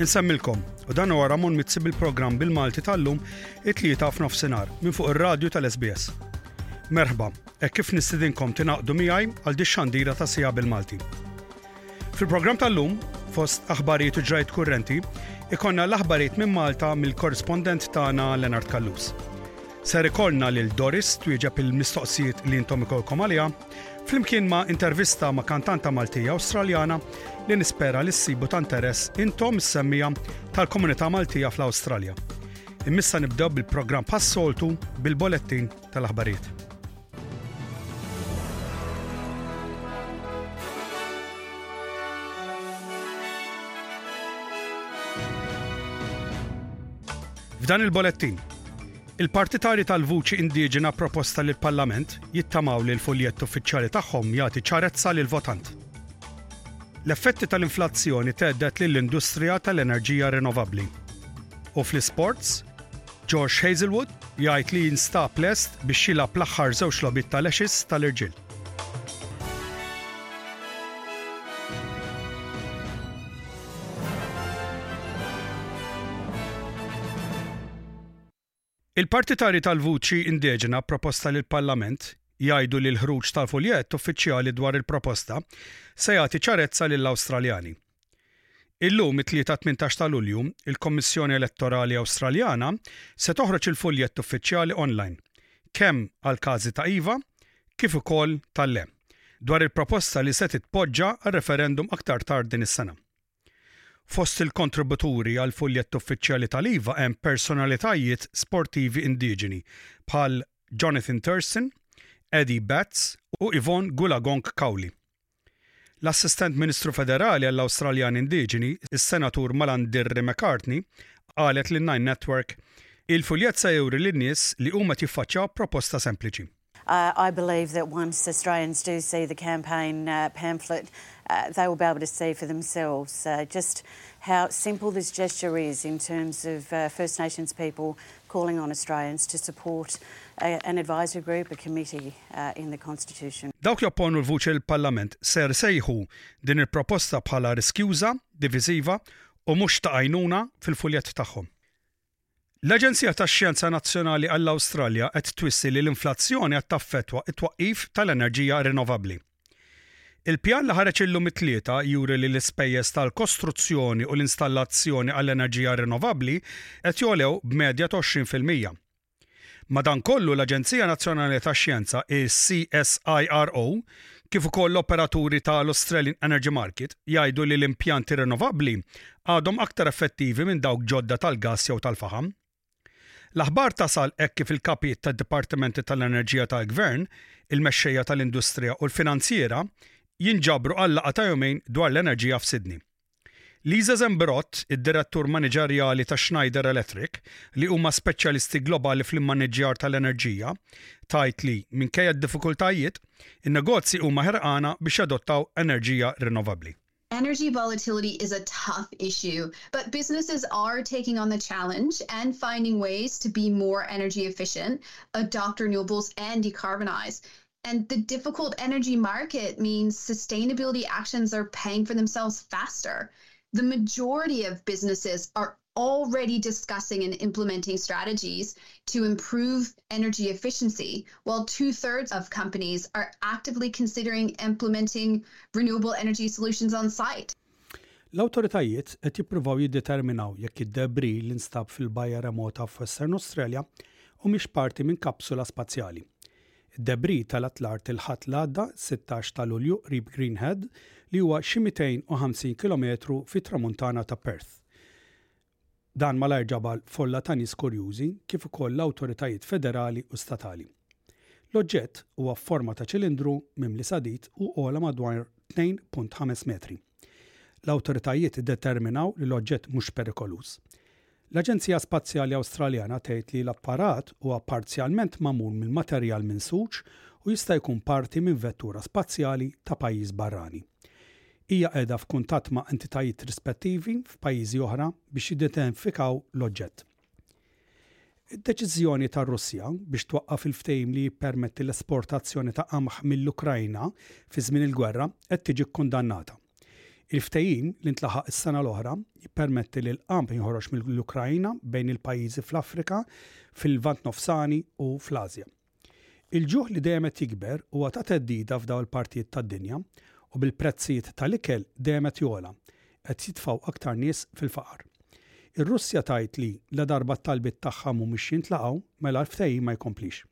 Insemmilkom, u dan huwa Ramon Mizzi bil-programm bil-Malti tal-lum it-tlieta f'nofsinhar minn fuq ir-radju tal-SBS. Merħba, hekk kif nistidinkom tingħaqdu miegħi għal dix-xandira ta' sija bil-Malti. Fil-programm tal-lum, fost aħbarijiet u ġrajt kurrenti, ikonna l-aħbarijiet minn Malta mill-korrespondent tagħna Leonard Kallus. Ser ikollna lil Doris twieġeb il-mistoqsijiet li intom ikolkom għaliha Flimkien ma' intervista ma' kantanta Maltija Awstraljana li nispera li ssibu ta' interess intom is-semmija tal-komunità Maltija fl-Awstralja. Immissa nibdew bil-programm bħas-soltu bil-bolettin tal-aħbarijiet. F'dan il-bolettin. Il-partitarji tal-vuċi indiġena proposta lill-Parlament jittamaw li l-fuljett uffiċjali tagħhom jagħti ċarezza lill-votant. L-effetti tal-inflazzjoni thedded lill-industrija tal-enerġija rinnovabbli. U fl-isports, Josh Hazlewood jgħid li jinstab lest biex jilgħab l-aħħar żewġ logħbiet tal-Ashes tal-irġiel. Il-partitarji tal-vuċi indeġena proposta lill-Parlament jgħidu li l-ħruġ ta' fuljett uffiċjali dwar il-proposta se jagħti ċarezza lill-Awstraljani. Illum, it-Tlieta 18 ta' Lulju, il-Kommissjoni Elettorali Awstraljana se toħroġ il-fuljett uffiċjali online, kemm għall-każi ta' iva kif ukoll ta' le, dwar il-proposta li se titpoġġa għal referendum aktar tard din is-sena. Fost il-kontributuri għall-fuljett uffiċjali tal-IVA hemm personalitajiet sportivi indiġeni bħal Jonathan Thurston, Eddie Betts u Yvonne Goolagong Cowley. L-Assistent Ministru Federali għall-Awstraljani Indiġeni, is-Senatur Malandirri McCartney, qalet lin-Nine Network, Il-fuljett se juri lin-nies li huma qed jiffaċċjaw proposta sempliċi. I believe that once Australians do see the campaign pamphlet they will be able to see for themselves just how simple this gesture is in terms of First Nations people calling on Australians to support an advisory group, a committee in the constitution. Dawk li opponu l-vuċi l-Parlament ser sejħu din il-proposta bħala riskjuża, diviżiva u mhux ta' għajnuna fil-fuljett tagħhom. L-Aġenzija tax-Xjenza Nazzjonali għall-Awstralja qed twissi li l-inflazzjoni qed taffettwa t-twaqqif tal-enerġija rinnovabbli. Il-pjan li ħareġ illum it-Tlieta juri li l-ispejjeż tal-kostruzzjoni u l-installazzjoni għall-enerġija rinnovabbli qed jogħlew b'medja ta' 20 fil-mija. Madankollu, l-Aġenzija Nazzjonali tax-Xjenza, is-CSIRO, kif ukoll l-operaturi tal-Australian Energy Market jgħidu li l-impjanti rinnovabbli għadhom aktar effettivi minn dawk ġodda tal-gass jew tal-faħam. L-aħbar tasal hekk kif il-kapijiet tad-dipartimenti tal-enerġija tal-gvern, il-mexxejja tal-industrija u l-finanzjiera jinġabru għal laqgħa ta' jumejn dwar l-enerġija f'Sydney. Lisa Zambirott, id-Direttur Maniġerjali ta' Schneider Electric, li huma speċjalisti globali fl-immaniġġjar tal-enerġija, tgħid li, minkejja d-diffikultajiet, in-negozji huma ħerqana biex jadottaw enerġija rinnovabbli. Energy volatility is a tough issue, but businesses are taking on the challenge and finding ways to be more energy efficient, adopt renewables and decarbonize. And the difficult energy market means sustainability actions are paying for themselves faster. The majority of businesses are already discussing and implementing strategies to improve energy efficiency, while two thirds of companies are actively considering implementing renewable energy solutions on site. L-awtoritajiet qed jippruvaw jiddeterminaw jekk id-debris li nstab fil-bajja remota f'Western Australia humiex parti minn kapsula spazjali. Id-debris telgħet l-art il-Ħadd li għadda, 16 ta' Lulju, qrib Green Head, li huwa xi 250 kilometru fit-Tramuntana ta' Perth. Dan malajr ġabar folla ta' nies kurjużi kif ukoll l-awtoritajiet federali u statali. L-oġġett huwa f'forma ta' ċilindru mimli sadid u ogħla madwar 2.5 metri. L-awtoritajiet iddeterminaw li l-oġġett mhux perikoluż. L-Aġenzija Spazjali Awstraljana tgħid li l-apparat huwa parzjalment magħmul minn materjal minsuġ u jista' jkun parti minn vettura spazjali ta' pajjiż barrani. hija qiegħda f'kuntatt ma' entitajiet rispettivi f'pajjiżi oħra biex jidentifikaw l-oġġett. Id-deċiżjoni tar-Russja biex twaqqaf il-ftehim li jippermetti l-esportazzjoni ta' qamħ mill-Ukraina fi żmien il-gwerra qed tiġi kkundannata. Il-ftehim, li ntlaħaq is-sena l-oħra, jippermetti li l-qamħ jinħoroġ mill-Ukraina bejn il-pajjiżi fl-Afrika, fil-Lvant Nofsani u fl-Ażja. Il-ġuħ li dejjem qed jikber huwa ta' theddida f'dawn il-partijiet tad-dinja u bil-prezzijiet tal-ikel dejjem qed jogħla, qed jitfgħu aktar nies fil-faqar. Ir-Russja tgħid li, ladarba t-talbiet tagħha mhumiex jintlaqgħu, mela l-ftehim ma jkomplix.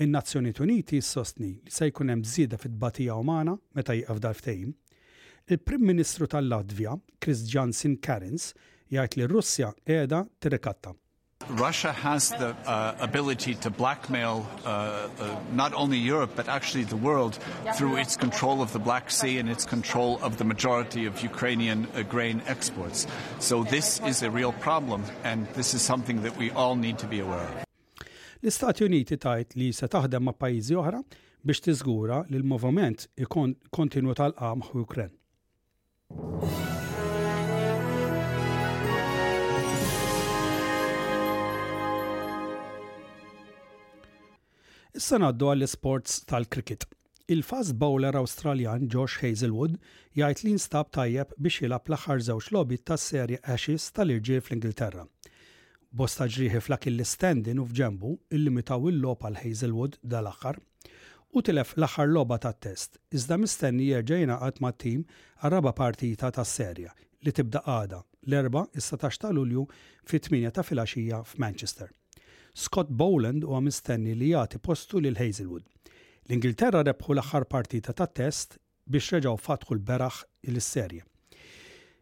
In-Nazzjonijiet Uniti ssostni li se jkun hemm żieda fit-tbatija umana meta jieqaf dal-ftehim. Il-Prim Ministru tal-Latvja, Kristjansin Kariņš, jgħid li r-Russja qiegħda tirrikatta. Russia has the uh, ability to blackmail uh, uh, not only Europe but actually the world through its control of the Black Sea and its control of the majority of Ukrainian uh, grain exports. So this is a real problem and this is something that we all need to be aware of. L-Istati Uniti tajt li se taħdem ma' pajjiżi oħra biex tiżgura li l-moviment ikon kontinwu tal-qamħ Ukren. Issa ngħaddu għall-isports tal-cricket. Il-fast bowler Awstraljan Josh Hazelwood jgħid li nstab tajjeb biex jilgħab l-aħħar żewġ logħbiet tas-serje Ashes tal-irġiel fl-Ingilterra. Bosta ġrieħi fl-Achilles tendon u f'ġembu illimitaw il-logħob għal Hazelwood dal-aħħar Hu tilef l-aħħar logħba tat-Test, iżda mistenni jerġa' jingħaqad mat-tim għar-raba' partita tas-serje, li tibda għada, l-Erbgħa, is-satax ta' Lulju, fit-tmienja ta' filgħaxija f'Manchester. Scott Boland huwa mistenni li jagħti postu lil Hazlewood. L-Ingilterra rebħu l-aħħar partita tat-Test biex reġgħu fatħu l-beraħ is-serje.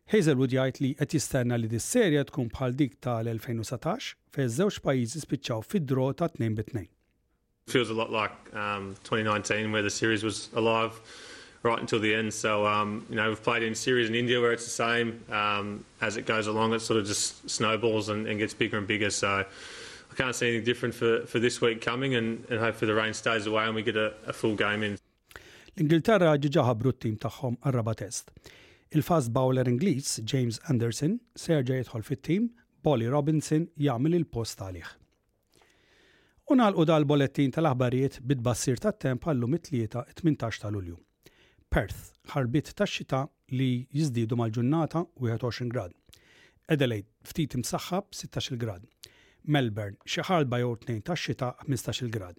Hazlewood jgħid li qed jistenna li dis-serje tkun bħal dik tal-2019, fejn iż-żewġ pajjiżi spiċċaw fid-draw ta' tnejn bi tnejn. Feels a lot like um, 2019, where the series was alive right until the end. So um, you know, we've played in series in India where it's the same. Um, as it goes along, it sort of just snowballs and, and, gets bigger and bigger. So I can't see anything different for, for this week coming, and, and hopefully the rain stays away and we get a, a full game in. l-Ingilterra ġiġa ħabru t-tim tagħhom għarraba test. Il-fast bowler Ingliż James Anderson ser jidħol fit-tim, Bolly Robinson jagħmel il-post għalih. U nagħlqu dal-bolettin tal-aħbarijiet bi tbassir tat-temp għal llum it-Tlieta, it-tmintax ta' Lulju. Perth, ħarbiet tax-xita li jiżdiedu mal-ġunnata, 21 grad. Adelaide, ftit imsaħħab, 16-il grad. Melbourne, xi ħalba jew tnejn tax-xita, 15-il grad.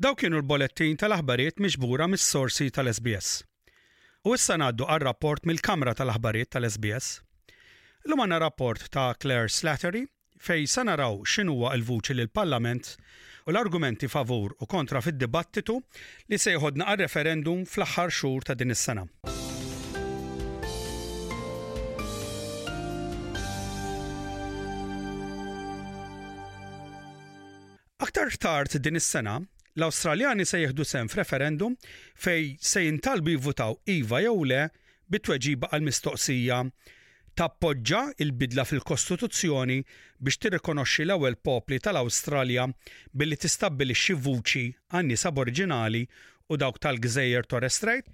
Daw kienu l-bolettin tal-aħbarijiet miġbura mis-sorsi tal-SBS. U issa ngħaddu għal rapport mill-Kamra tal-Aħbarijiet tal-SBS. Illum għandna rapport ta' Claire Slattery fejn se naraw x'inhuwa l-vuċi li l-Parlament u l-argumenti favur u kontra fid-dibattitu li se jeħodna għar-referendum fl-aħħar xhur ta' din is-sena. Aktar tard din is-sena, l-Awstraljani se jieħdu sehem f'referendum fejn se jintalbu jivvutaw iva jew le bit-tweġiba għall-mistoqsija Tappoġġa l-bidla fil-Kostituzzjoni biex tirrikonoxxi l-ewwel popli tal-Awstralja billi tistabbilixxi vuċi għan-nies Aboriġinali u dawk tal-Gżejjer Torres Strait?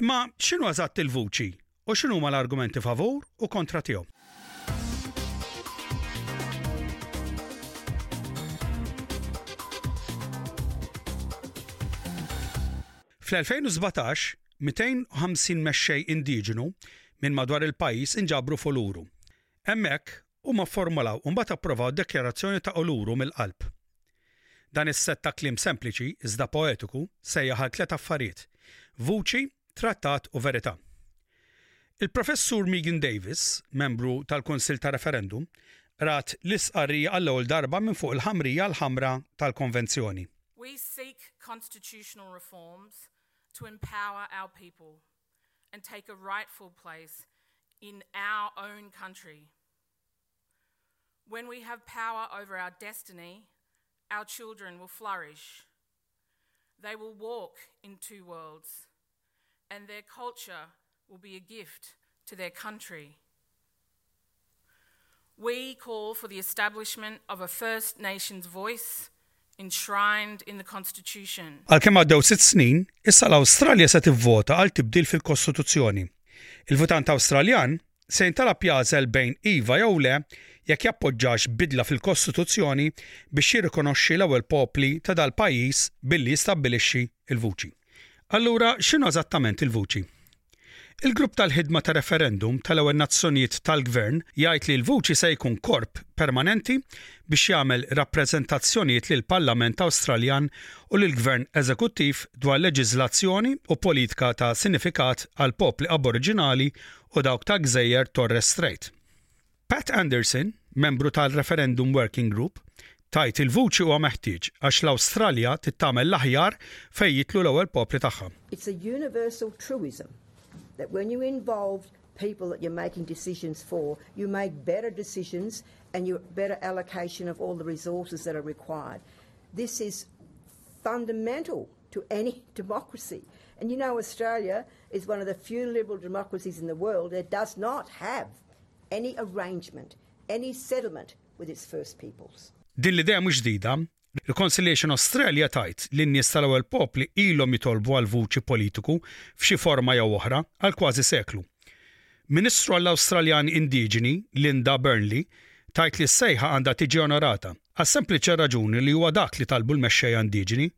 Imma x'inhu eżatt il-vuċi? U x'inhuma l-argumenti favur u kontra tiegħu? Fl-2017, 250 mexxej indiġenu minn madwar il-pajjiż inġabru f'Uluru. Hemmhekk, huma fformulaw u mbagħad approvaw dekjarazzjoni ta' Uluru mill-qalb. Dan is-sett ta' kliem sempliċi, iżda poetiku, sejjaħ għal tliet affarijiet, vuċi, Trattat u Verità. Il-Professur Megan Davis, membru tal-Kunsill ta' Referendum, qrat l-istqarrija għall-ewwel darba minn fuq il-ħamrija l-ħamra tal-Konvenzjoni. We seek constitutional reforms to empower our people and take a rightful place in our own country. When we have power over our destiny, our children will flourish. They will walk in two worlds and their culture will be a gift to their country. We call for the establishment of a First Nations voice enshrined in the Constitution. Għalkemm għaddew sitt snin, issa l-Awstralja se tivvota għal tibdil fil-Kostituzzjoni. Il-votant Awstraljan se jintalab jagħżel bejn iva jew le jekk jappoġġax bidla fil-Kostituzzjoni biex jirrikonoxxi l-ewwel popli ta' dal-pajjiż billi jistabbilixxi l-vuċi. Allura x'inhu eżattament il-vuċi? Il-Grupp tal-Ħidma ta' Referendum tal-Ewwel Nazzjonijiet tal-Gvern jgħid li l-vuċi se jkun korp permanenti biex jagħmel rappreżentazzjonijiet lill-Parlament Awstraljan u lill-Gvern Eżekuttiv dwar leġiżlazzjoni u politika ta' sinifikat għall-popli Aboriġinali u dawk ta' gżejjer Torres Strait. Pat Anderson, membru tal-Referendum Working Group, tgħid il-vuċi huwa meħtieġ għax l-Awstralja trid tagħmel l-aħjar fejn jitlu l-ewwel popli tagħha. It's a universal truism that when you involve people that you're making decisions for, you make better decisions and you better allocation of all the resources that are required. This is fundamental to any democracy. And you know, Australia is one of the few liberal democracies in the world that does not have any arrangement, any settlement with its first peoples. Din l-idea mhux ġdida, Reconciliation Australia tajt li n-nies tal-ewwel popli ilhom jitolbu għal vuċi politiku f'xi forma jew oħra għal kważi seklu. Ministru għall-Awstraljani Indiġeni, Linda Burnley, tajt li s-sejħa għandha tiġi onorata, għas-sempliċi raġuni li huwa dak li talbu l-mexxejja indiġeni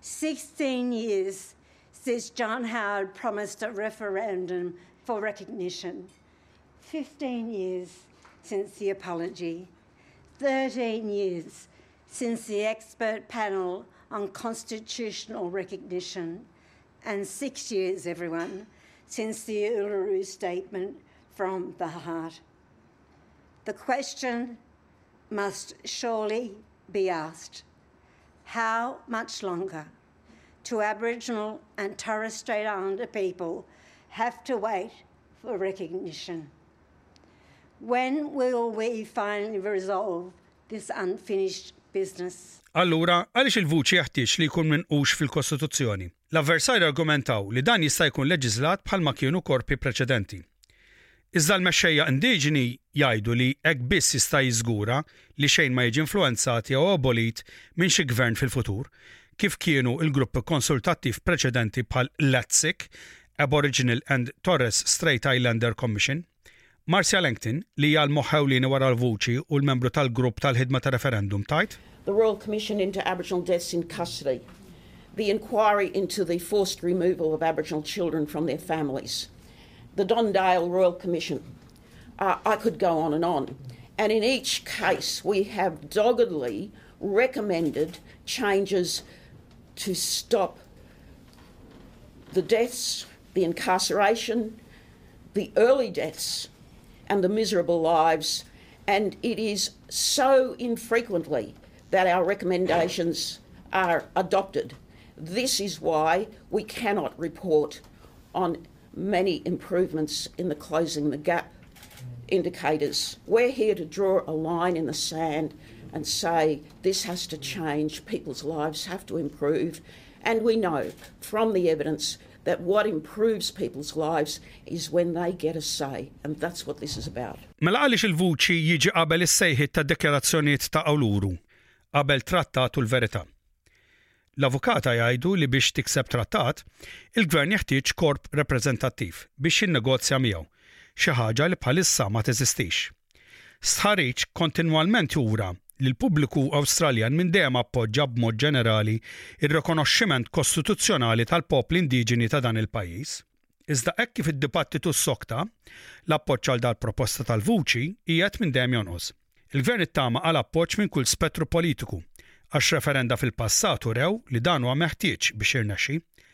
16 years since John Howard promised a referendum for recognition, 15 years since the apology, 13 years since the expert panel on constitutional recognition, and six years, everyone, since the Uluru Statement from the Heart. The question must surely be asked How much longer to Aboriginal and Torres Strait Islander people have to wait for recognition? When will we finally resolve this unfinished business? Allura, għaliex il-vuċi jeħtieġ li jkun minqux fil-Kostituzzjoni? L-avversarji argumentaw li dan jista' jkun leġiżlat bħalma kienu korpi preċedenti. Iżda l-mexxejja indiġeni jgħidu li hekk biss jista' jiżgura li xejn ma jiġi influwenzat jew abolit minn xi gvern fil-futur, kif kienu l-gruppi konsultattiv preċedenti bħal l-ATSIC, Aboriginal and Torres Strait Islander Commission. Marcia Langton li hija l-moħħewlini wara l-vuċi u l-membru tal-grupp tal-ħidma ta' referendum tajt. The Royal Commission into Aboriginal Deaths in Custody. The inquiry into the forced removal of Aboriginal children from their families. The Dondale Royal Commission. Uh, I could go on and on. And in each case, we have doggedly recommended changes to stop the deaths, the incarceration, the early deaths, and the miserable lives. And it is so infrequently that our recommendations are adopted. This is why we cannot report on many improvements in the closing the gap indicators. We're here to draw a line in the sand and say this has to change, people's lives have to improve. And we know from the evidence that what improves people's lives is when they get a say and that's what this is about. Mela għaliex il-vuċi jiġi qabel is-sejħiet tad-dekjarazzjonijiet ta' Awluru, qabel trattat u l-verità? L-avukata jgħidu li biex tikseb trattat, il-Gvern jeħtieġ korp rappreżentattiv biex jinnegozja miegħu, xi ħaġa li bħalissa ma teżistix. Stħarriġ kontinwalment jura li l-pubbliku Awstraljan minn dejjem appoġġa b'mod ġenerali r-rikonoxximent kostituzzjonali tal-popli indiġeni ta' dan il-pajjiż. Iżda hekk kif id-dibattitu ssokta, l-appoġġ għal dal-proposta tal-vuċi qiegħed minn dejjem jonqos. Il-Gvern ittama għal appoġġ minn kull spettru politiku, għax referenda fil-passat urew li dan huwa meħtieġ biex jirnexxi.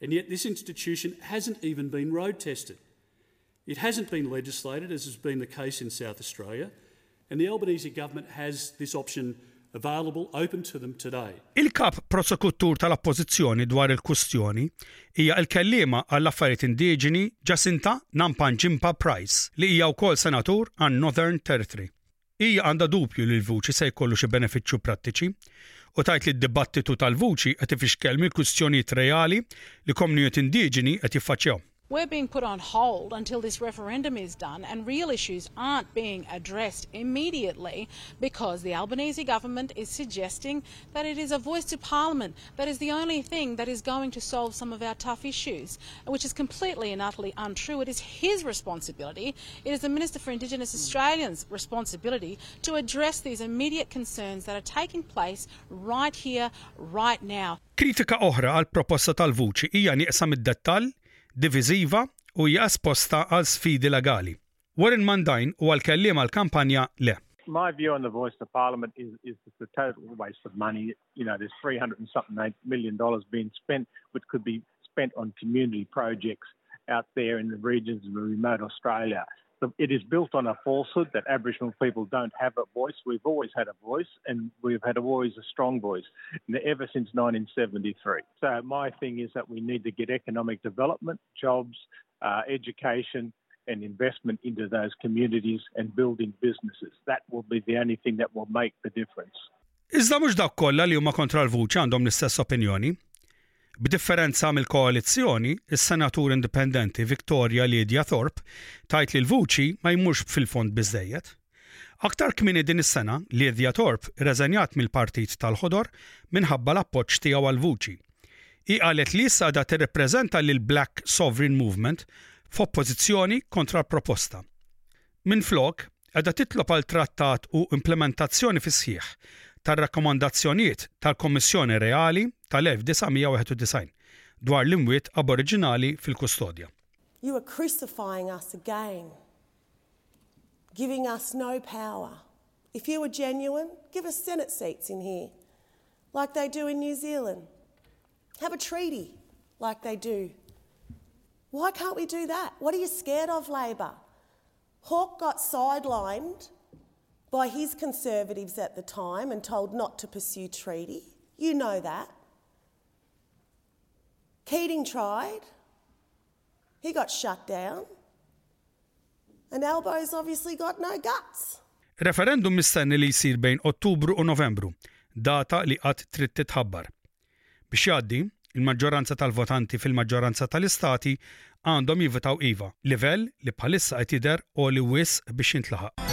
And yet this institution hasn't even been road tested. It hasn't been legislated as has been the case in South Australia and the Albanese government has this option available open to them today. Il-Kap Prosekuttur tal-Oppożizzjoni dwar il-kwistjoni hija l-kelliema għall-affarijiet indiġeni Jacinta Namp'Anjimpa Price li hija wkoll senatur għan-Nothern Territory. Hija għandha dubju li l-vuċi se jkollu xi benefiċċju prattiċi u tgħid li d-dibattitu tal-vuċi qed ifixkel mill-kwistjonijiet reali li komnijiet indiġeni qed jiffaċċjaw. We're being put on hold until this referendum is done and real issues aren't being addressed immediately because the Albanese government is suggesting that it is a voice to parliament. That is the only thing that is going to solve some of our tough issues, which is completely and utterly untrue. It is his responsibility, it is the Minister for Indigenous Australians' responsibility to address these immediate concerns that are taking place right here, right now. Kritika oħra għall-proposta tal-vuċi hija nieqsa mid-dettall, diviżiva u hija esposta għal sfidi legali. Warren Mundine huwa l-kelliem għall-kampanja Le. My view on the voice to parliament is is just a total waste of money. You know, there's 300 and something million dollars being spent, which could be spent on community projects out there in the regions of remote Australia it is built on a falsehood that Aboriginal people don't have a voice. We've always had a voice, and we've had always a strong voice ever since 1973. So my thing is that we need to get economic development, jobs, uh, education, and investment into those communities and building businesses. That will be the only thing that will make the difference. Iżda mhux dawk kollha li huma kontra l-vuċi għandhom l-istess opinjoni. B'differenza mill-koalizzjoni, is-Senatur Indipendenti Victoria Lydia Thorpe tgħid li l-vuċi ma jmurx fil-fond biżżejjed. Aktar kmieni din is-sena, Lydia Thorpe rreżenjat mill-Partit tal-Ħodor minħabba l-appoġġ tiegħu għall-vuċi. Hi qalet li issa qiegħda tirrappreżenta lill-Black Sovereign Movement f'oppożizzjoni kontra l-proposta. Minflok, qiegħda titlob għal trattat u implimentazzjoni fis-sħiħ tar-Rakkomandazzjonijiet tal-Kummissjoni Reali tal-1991 dwar l-imwiet Aboriġinali fil-kustodja. You are crucifying us again, giving us no power. If you were genuine, give us Senate seats in here, like they do in New Zealand. Have a treaty, like they do. Why can't we do that? What are you scared of, Labor? Hawke got sidelined by his conservatives at the time and told not to pursue treaty. You know that. Keating tried, he got shut down, and Albo's obviously got no guts. Referendum mistenni li jisir bejn Ottubru u Novembru, data li qatt trid titħabbar. Biex jgħaddi, il-maġġoranza tal-votanti fil-maġġoranza tal-Istati għandhom jivvutaw iva, livell li bħalissa qed jidher għoli wisq biex jintlaħaq.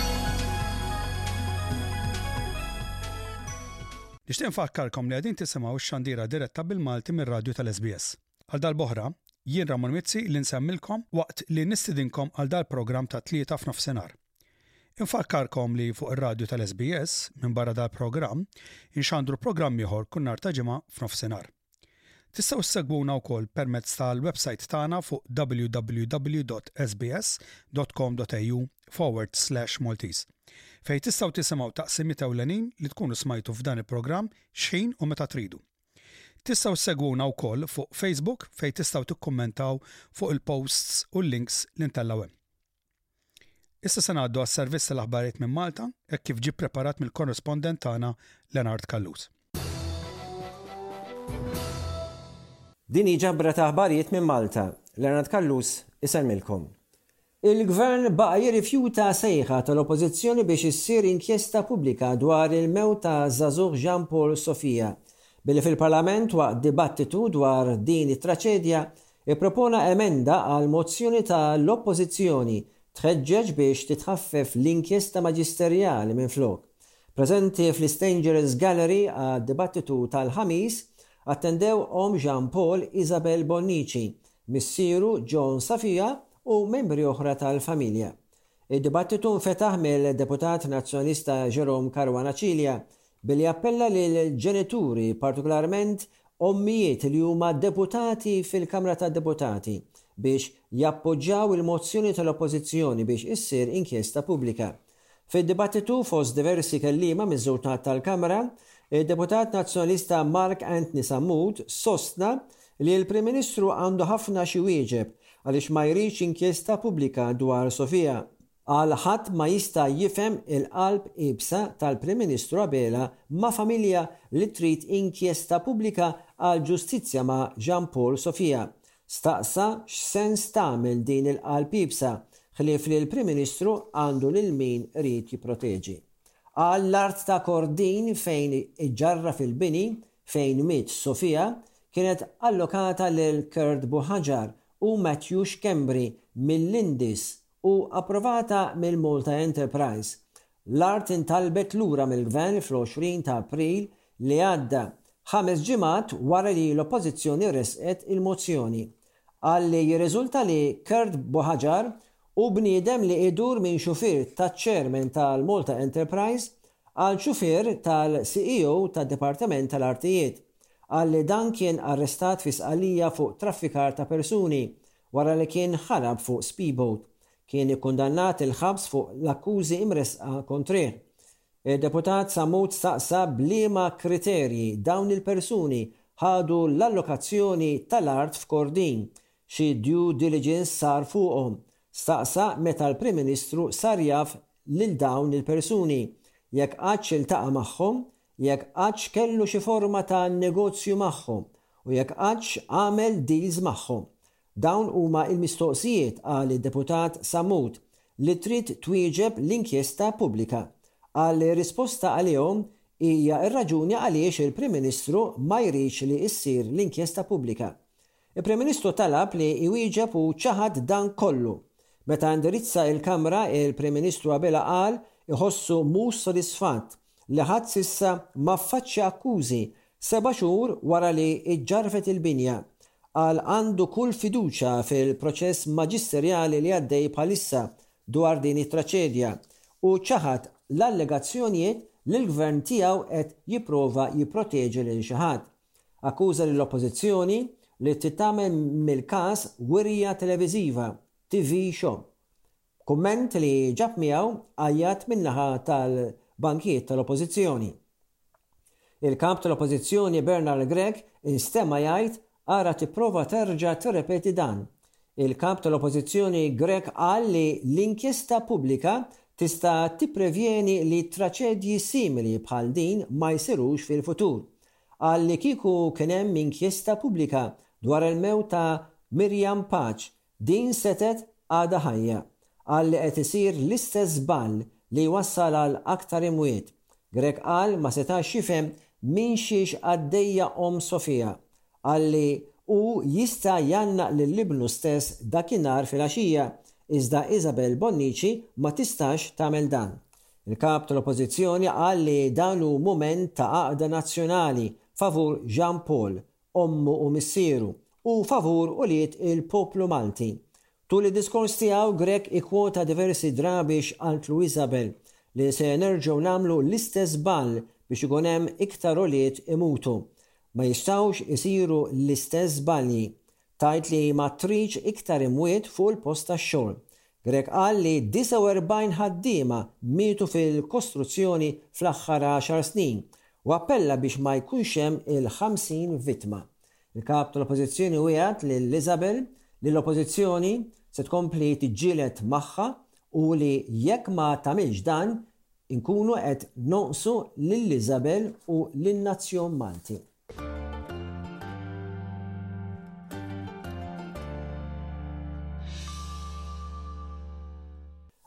Nixtieq infakkarkom li qegħdin tisimgħu x-xandira diretta bil-Malti mir-radju tal-SBS. Għal darb'oħra, jien Ramon Mizzi li nsemmilkom waqt li nistidinkom għal dal-programm tat-Tlieta f'nofsinhar. Infakkarkom li fuq ir-radju tal-SBS, minbarra dal-programm, inxandru programm ieħor kull nhar ta' Ġimgħa f'nofsinhar. Tistgħu ssegwuna wkoll permezz tal-websajt tagħna fuq www.sbs.com.au/maltese fejn tistgħu tisimgħu taqsimiet ewlenin li tkunu smajtu f'dan il-programm x'ħin u meta tridu. Tistgħu ssegwuna wkoll fuq Facebook fejn tistgħu tikkummentaw fuq il-posts u l-links li ntellgħu hemm. Issa se ngħaddu għas-servizz tal-aħbarijiet minn Malta hekk kif ġie ppreparat mill-korrespondent tagħna Lenard Callus. Din hi ġabra ta' aħbarijiet minn Malta. Lenard Callus isellmilkom. Il-Gvern baqa' jirrifjuta sejħa tal-Oppożizzjoni biex issir inkjesta pubblika dwar il-mewt ta' żagħżugħ Jean Paul Sofia, billi fil-Parlament waqt dibattitu dwar din it-traċedja Ippropona emenda għal mozzjoni ta' l-Oppożizzjoni tħeġġeġ biex titħaffef l-inkjesta maġisterjali minflok. Preżenti fl-Estanger's Gallery għad-dibattitu tal-Ħamis attendew omm Jean Paul Isabel Bonnici, missieru John Safia u membri oħra tal-familja. Id-dibattitu nfetaħ mill-Deputat Nazzjonalista Jerome Caruana Cilia Billi appella lill-ġenituri, partikolarment ommijiet li huma deputati fil-Kamra tad-Deputati, biex jappoġġaw il-mozzjoni tal-Oppożizzjoni biex issir inkjesta pubblika. Fid-dibattitu, fost diversi kelliema miż-żewġ naħat tal-Kamra, id-Deputat Nazzjonalista Mark Anthony Sammut sostna li l-Prim Ministru għandu ħafna x'iwieġeb għaliex ma jridx inkjesta pubblika dwar Sofia. Qal ħadd ma jista' jifhem il-qalb iebsa tal-Prim Ministru Abela ma' familja li trid inkjesta pubblika għall-ġustizzja ma' Jean Paul Sofia. Staqsa x'sens tagħmel din il-qalb iebsa ħlief li l-Prim Ministru għandu lil min ried jipproteġi. Qal l-art ta' Kordin fejn iġġarraf il-bini fejn miet Sofia kienet allokata lil Kurt Buhaġar u Matthew Schembri mill-Indies u approvata mill-Malta Enterprise, l-art intalbet lura mill-Gvern fl-20 ta' April li għadda, ħames ġimgħat wara li l-Oppożizzjoni ressqet il-mozzjoni. Qal li jirriżulta li Kurt Buhagiar hu bniedem li idur minn xufier taċ-Chairman tal-Malta Enterprise għal xufier tal-CEO tad-Dipartiment tal-Artijiet. Qal li dan kien arrestat fi Sqallija fuq traffikar ta' persuni wara li kien ħarab fuq speedboat, kien ikkundannat il-ħabs fuq l-akkużi imressqa kontrih. Id-Deputat Sammut staqsa b'liema kriterji dawn il-persuni ħadu l-allokazzjoni tal-art f'Kordin, xi due diligence sar fuqhom, staqsa meta l-Prim Ministru sar jaf lil dawn il-persuni, jekk għadx iltaqa' magħhom jekk qattx kellu xi forma ta' negozju magħhom u jekk qattx għamel deals magħhom. Dawn huma l-mistoqsijiet, qal id-Deputat Sammut, li trid twieġeb l-inkjesta pubblika. Qal li r-risposta għalihom hija r-raġuni għaliex il-Prim Ministru ma jridx li issir l-inkjesta pubblika. Il-Prim Ministru talab li jwieġeb u ċaħad dan kollu. Meta indirizza l-Kamra, il-Prim Ministru Abela qal iħossu mhux sodisfatt li ħadd s'issa ma ffaċċja akkużi seba' xhur wara li ġġarfet il-binja, qal għandu kull fiduċja fil-proċess maġisterjali li għaddej bħalissa dwar din it-traċedja u ċaħad l-allegazzjonjiet li l-Gvern tiegħu qed jipprova jipproteġi lil xi ħadd. Akkuża lill-Oppożizzjoni li trid tagħmel mill-każ wirja televiżiva, TV show. Kumment li ġab miegħu għajjat min-naħa tal-bankijiet tal-Oppożizzjoni. Il-Kap tal-Oppożizzjoni Bernard Grech instema' jgħid ara tipprova terġa' tirrepeti dan. Il-Kap tal-Oppożizzjoni Grech qal li l-inkjesta pubblika tista' tipprevjeni li traċedji simili bħal din ma jsirux fil-futur. Qal li kieku kien hemm inkjesta pubblika dwar il-mewt ta' Miriam Paċ Din setgħet għadha ħajja. Qal li qed isir l-istess żball li jwassal għal aktar imwiet. Grech qal ma setax jifhem minn xiex għaddejja omm Sofia. Qal li hu jista' jgħannaq lil ibnu stess dakinhar filgħaxija iżda Isabel Bonnici ma tistax tagħmel dan. Il-Kap tal-Oppożizzjoni qal li dan hu mument ta' għaqda nazzjonali favur Jean Paul ommu u missieru, u favur ulied il-poplu Malti. Tul id-diskors tiegħu, Grech ikkwota diversi drabi x'qalt Louisabel, li se nerġgħu nagħmlu l-istess żball biex ikun hemm iktar ulied imutu. Ma jistgħux isiru l-istess żbalji. Tgħid li ma tridx iktar imwiet fuq il-post tax-xogħol. Grech qal li 49 ħaddiema mietu fil-kostruzzjoni fl-aħħar għaxar snin u appella biex ma jkunx hemm il-50 vittma. Il-Kap tal-Oppożizzjoni wiegħed lil Isabel li l-Oppożizzjoni se tkompli tiġġieled magħha u li jekk ma tagħmilx dan inkunu qed nonqsu lil Isabel u lin-nazzjon Malti.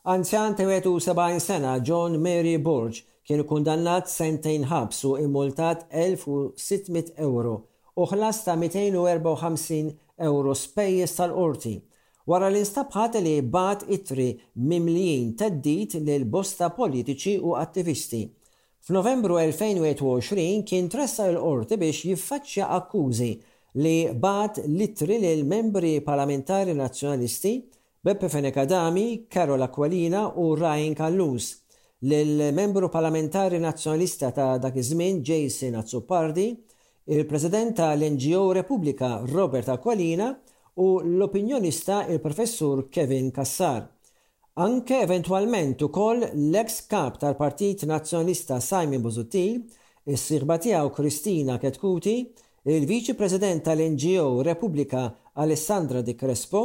Anzjan ta' 71 sena John Mary Borg kien kundannat sentejn ħabs u immultat 1,600 ewro u ħlas ta' 254 ewro spejjeż tal-qorti wara li nstab ħati li bagħat ittri mimlijin theddid lil bosta politiċi u attivisti F'Novembru 2021 kien tressaq il-Qorti biex jiffaċċja akkużi li bagħat l-ittri lil membri Parlamentari Nazzjonalisti, Beppe Fenech Adami, Carol Aquilina u Ryan Callus, lill-Membru Parlamentari Nazzjonalista ta' dak iż-żmien Jason Azzopardi, il-President ta' l-NGO Repubblika Robert Aquilina u l-opinjonista il-Professur Kevin Cassar. Anke eventwalment ukoll l-eks Kap tal-Partit Nazzjonalista Simon Busuttil, is-sieħba tiegħu Christina Chetcuti, il-Viċi President tal-NGO Repubblika Alessandra Di Crespo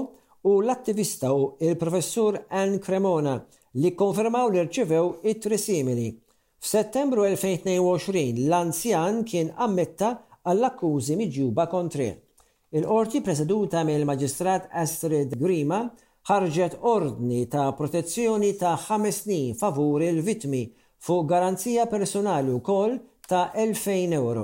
u l-attivista u il-Professur Anne Cremona li kkonfermaw li rċivew ittri simili. F'Settembru 2022 l-anzjan kien ammetta għall-akkużi miġjuba kontrih. Il-Qorti preseduta mill-Maġistrat Astrid Grima ħarġet ordni ta' protezzjoni ta' ħames snin favur il-vittmi fuq garanzija persunali wkoll ta' elfejn ewro.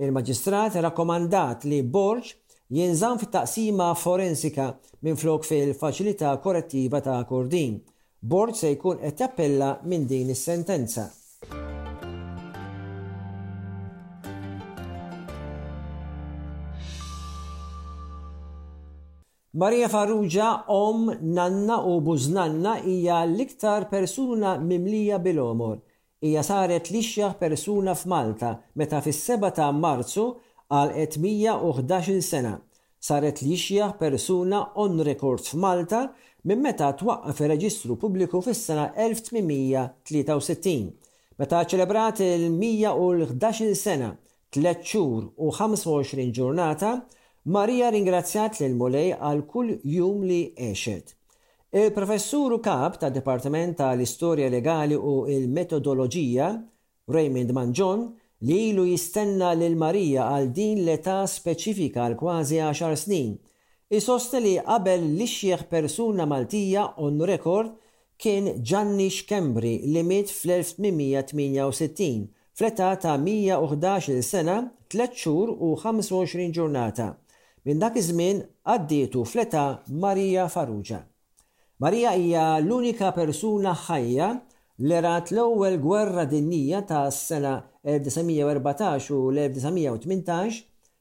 Il-Maġistrat rakkomandat li Borg jinżamm fit-Taqsima Forensika minflok fil-Faċilità Korrettiva ta' Kordin, Borg se jkun qed jappella minn din is-sentenza. Maria Farrugia, omm, nanna u bużnanna hija l-iktar persuna mimlija bil-għomor Hija saret l-ixjah persuna f'Malta meta fis-seba' ta' Marzu għalqet 111-il sena. Saret l-ixjah persuna on record f'Malta minn meta twaqqaf ir-reġistru pubbliku fis-sena 1863, meta ċċelebrat il-111-il sena, tliet xhur u 25 ġurnata, Marija ringrazzjat lill-Mulej għal kull jum li għexet. Il-Professur u Kap tad-Dipartiment tal-Istorja Legali u l-Metodoloġija, Raymond Mangion, li ilu jistenna lil Maria għal din l-età speċifika għal kważi għaxar snin, isostni li qabel l-ixjeħ persuna Maltija on record kien Ġanni Schembri li miet fl-1868 fl-età ta' 111-il sena, tliet xhur u 25 ġurnata minn dak iż-żmien qaddietu fl-età Maria Farrugia. Maria hija l-unika persuna ħajja li rat l-Ewwel Gwerra Dinjija tas-sena 1914 u l-1918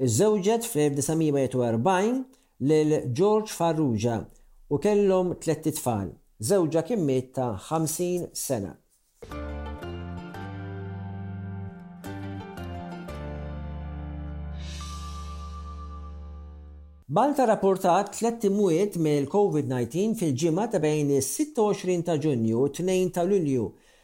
Iżżewġet fl-1941 lil George Farrugia u kellhom tlett itfal. Żewġha kien miet ta' 50 sena. Malta rrappurtat tlett imwiet mill-Covid-19 fil-ġimgħa ta' bejn is-26 ta' Ġunju u t-Tnejn ta' Lulju,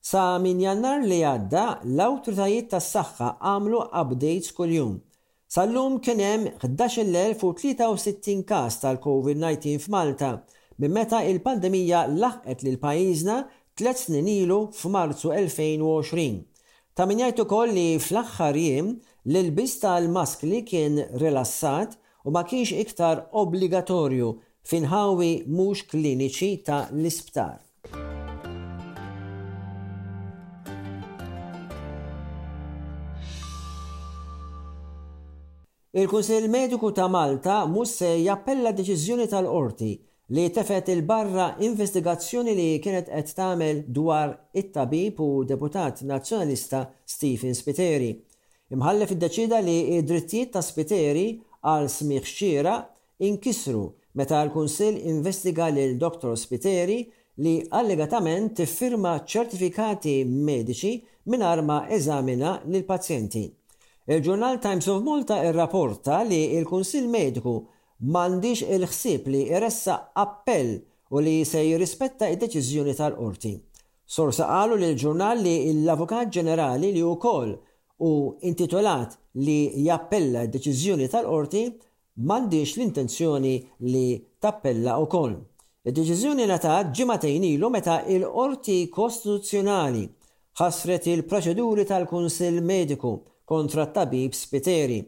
Sa minn Jannar li għadda, l-awtritajiet tas-saħħa għamlu updates kuljum. Sal-lum kien hemm 11,063 każ tal-COVID-19 f'Malta minn meta il-pandemija laħqet lil pajjiżna tliet snin ilu f'Marzu 2020. Ta' min jgħid ukoll li fl-aħħar jiem l-ilbies tal-maskli kien rilassat u ma kienx iktar obbligatorju f'inħawi mhux kliniċi ta' l-isptar. Il-Kunsill Mediku ta' Malta mhux se jappella deċiżjoni tal-Qorti li tefgħet 'il barra investigazzjoni li kienet qed tagħmel dwar it-tabib u deputat Nazzjonalista Stephen Spiteri. Imħallef iddeċieda li d-drittijiet ta' Spiteri għal smigħ xieraq inkisru meta l-Kunsill investiga lil Dottor Spiteri li allegatament tiffirma ċertifikati mediċi mingħajr ma eżamina lill-pazjenti. Il-ġurnal Times of Malta rraporta li l-Kunsill Mediku m'għandhiex il-ħsieb li jressaq appell u li se jirrispetta d-deċiżjoni tal-Qorti. Sorsi qalu lill-ġurnal li l-Avukat Ġenerali li wkoll hu intitolat li jappella d-deċiżjoni tal-Qorti m'għandhiex l-intenzjoni li tappella ukoll. Id-deċiżjoni ngħatat ġimagħtejn ilu meta l-Qorti Kostituzzjonali ħassret il-proċeduri tal-Kunsill Mediku kontra t-tabib Spiteri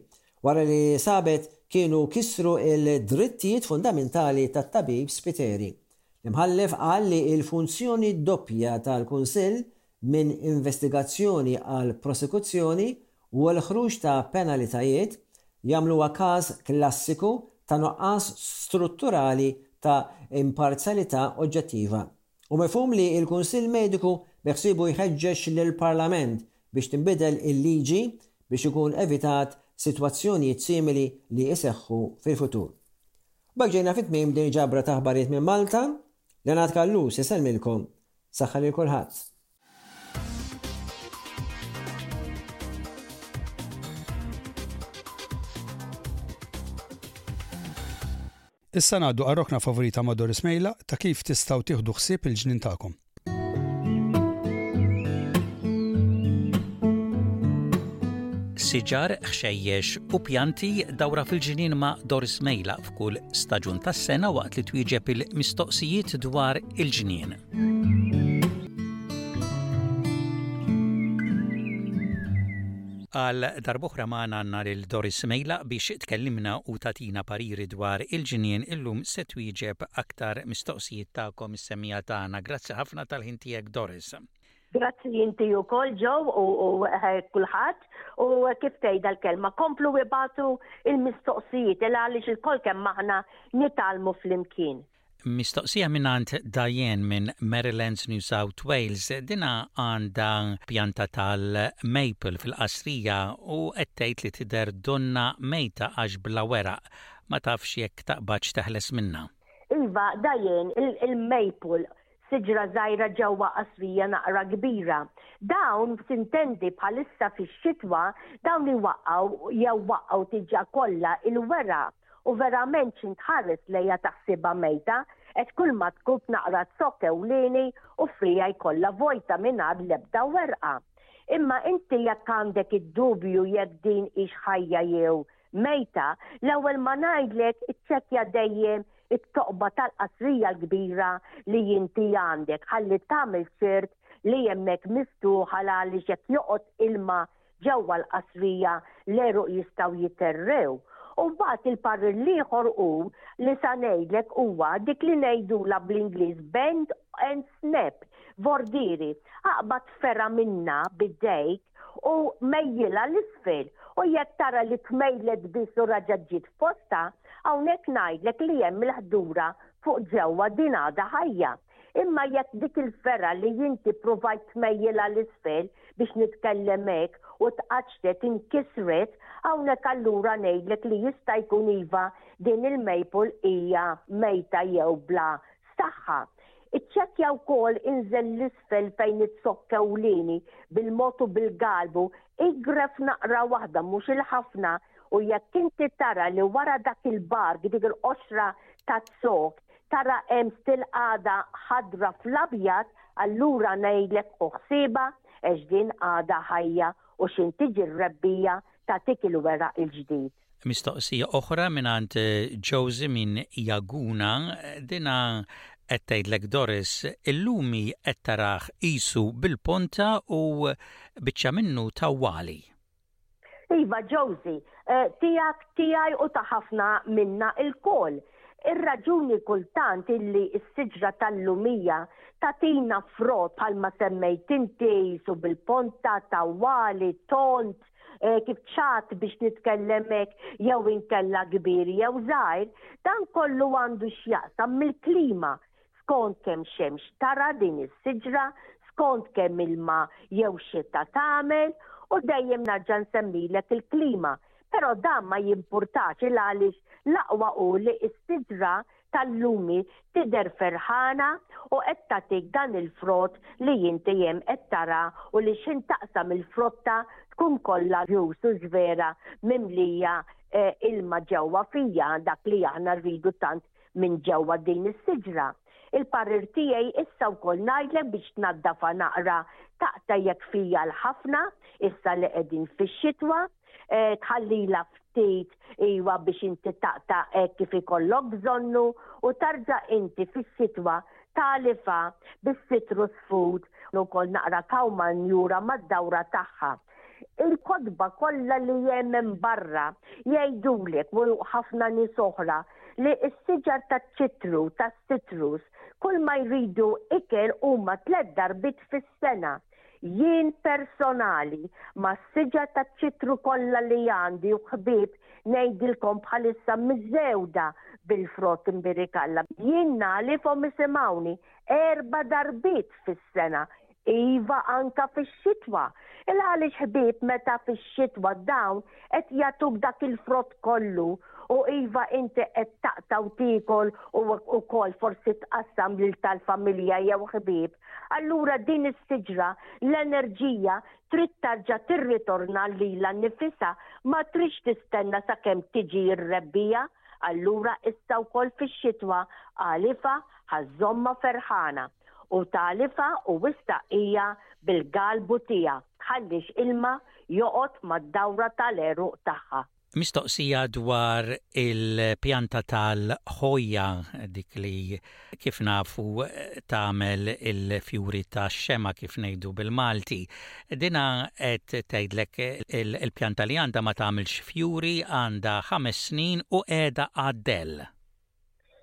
wara li sabet kienu kisru l-drittijiet fundamentali tat-tabib Spiteri. L-Imħallef qal li l-funzjoni doppja tal-Kunsill minn investigazzjoni għal prosekuzzjoni u l-ħruġ ta' penalitajiet jagħmluha każ klassiku ta' nuqqas strutturali ta' imparzjalità oġġettiva. Hu mifhum li l-Kunsill Mediku beħsiebu jħeġġeġ lill-Parlament biex tinbidel il-liġi biex ikun evitat sitwazzjonijiet simili li jseħħu fil-futur. B'hekk ġejna fi tmiem din il-ġabra ta' aħbarijiet minn Malta. Leonard Callus isellmilkom Saħħa lil kulħadd! Issa ngħaddu għar-rokna favorita ma' Doris Mejla ta' kif tistgħu tieħdu ħsieb il-ġnien tagħkom. Siġar, ħxejjex u pjanti dawra fil-ġnien ma' Doris Mejla kull staġun tas-sena waqt li twieġeb il-mistoqsijiet dwar il-ġnien. Għal darboħra maħna għanna lil Doris Mejla biex tkellimna u tatina pariri dwar il-ġinien illum se twieġeb aktar mistoqsijiet ta'kom is-semija tagħna. Grazzi ħafna tal-ħin tiegħek Doris. Grazzi inti u kol ġow u eh, kulħadd u eh, kif tgħidha l-kelma komplu ibatu il-mistoqsijiet il għaliex il-kol kemm maħna nitalmu fl-imkien. Mistoqsija minnant Dajen minn Marylands, New South Wales, dina għanda pjanta tal-maple fil-qasrija u għettejt li tider donna mejta għax bla weraq ma tafx jekk taqbaċ teħles minna. Iva, Dajen, il-maple Siġra żgħira ġewwa qasrija naqra kbira. Dawn, f'Sintendi, bħalissa fix-xitwa, dawn iwaqqgħu, jew waqqgħu diġà kollha, il-weraq, u verament x'int tħares lejha taħsibha mejta, qed kulma tkun f'naqra zokk ewlieni u friegħa jkollha vojta mingħajr l-ebda werqa. Imma inti jekk għandek id-dubju jekk din hix ħajja jew mejta, l-ewwel ma ngħidlek iċċekkja dejjem it-toqba tal-qasrija l-kbira li inti għandek ħalli tagħmel ċert li hemmhekk miftuħa l-għaliex jekk joqgħod ilma ġewwa l-qasrija l-għeruq jistgħu jiterrew. U mbagħad il-parrir l-ieħor hu li sa ngħidlek huwa dik li ngħidulha bl-Ingliż bend and snap, vordiri, aqbad fergħa minnha b'idejk u mejjilha 'l isfel u jekk tara li tmejlet biss u raġgħet ġiet f'postha, hawnhekk ngħidlek li hemm il-ħdura fuq ġewwa din għadha ħajja. Imma jekk dik il-fergħa li inti pruvajt tmejjilha 'l isfel, biex nitkellem hekk, u tqaċċtet, inkisret, hawnhekk allura ngħidlek li jista' jkun iva din il-maple hija mejta jew bla saħħa. Iċċekkja wkoll inżel 'l isfel fejn iz-zokk ewlieni bil-mod u bil-galbu igref naqra waħda mhux il-ħafna u jekk inti tara li wara dak il-bark dik il-qoxra taz-zokk tara hemm stilqagħda ħadra fl-abjad allura ngħidlek uħsibha għax din għadha ħajja u x'intiġi r-rebbija tagħtik il-weraq il-ġdid. Mistoqsija oħra mingħand Josie minn Jaguna, dina qed tgħidlek Doris, illumi qed tarah qisu bil-ponta u biċċa minnu tawwali. Iva Josie, eh, tiegħek, tiegħi u ta' ħafna minna ilkoll. Ir-raġuni kultant illi s-siġra tal-lumija tatina frott bħalma semmejt inti qisu bil-ponta, tawwali, tont, eh, kif ċat biex nitkellemek jew inkella kbir jew żgħir, dan kollu għandu x'jaqsam mill-klima skont kemm xemx tara din is-siġra, skont kemm ilma jew xita tagħmel u dejjem narġa' nsemmilek il-klima. Però dan ma jimpurtax il għaliex l-aqwa u li s-siġra tal-lumi tidher ferħana u qed tagħtik dan il-frott li inti hemm qed tara u li x'ħin taqsam il-frotta tkun kollha juice u żvera mimlija ilma ġewwa fija dak li aħna rridu tant minn ġewwa din is-siġra. Il-parir tiegħi issa wkoll ngħidlek biex tnaddafha naqra taqta' jekk fija l-ħafna issa li qegħdin fix-xitwa. eh, tħallila ftit iwa biex inti taqta hekk kif ikollok bżonnu u tarġa inti fis-sitwa talifa bis-citrus food u kol naqra kawma njura mad-dawra tagħha il-kodba kollha li jemmen barra jgħidulek u ħafna nies oħra li s-siġar ta' ċitru, ta' citrus, kull ma jridu ikel huma tliet darbit fis-sena. Jien personali, mas-siġar taċ-ċitru kollha li għandi u ħbieb ngħidilkom bħalissa miżewda bil-frott imbirikalla. Jien nagħlifhom isimgħuni erba' darbiet fis-sena, iva anke fix-xitwa. Il-għaliex ħbieb meta fix-xitwa dawn qed jagħtuk dak il-frott kollu u iva inti qed taqta' u tiekol u wkoll forsi tqassam lil tal-familja jew ħbieb, allura din is-siġra l-enerġija trid tarġa' tirritorna lilha nnifisha, ma tridx tistenna sakemm tiġi r-rebbiegħa, allura issa wkoll fix-xitwa għalifha ħa żommha ferħana u tagħlifha u issa hija bil-galbu tiegħek, tħallix ilma joqgħod mad-dawra tal-għeruq tagħha. Mistoqsija dwar il-pjanta tal-ħojja, dik li kif nafu tagħmel il-fjuri tax-xema kif ngħidu bil-Malti, dinha qed tgħidlek il-pjanta li għandha ma tagħmilx fjuri għandha ħames snin u qiegħda għad-dell.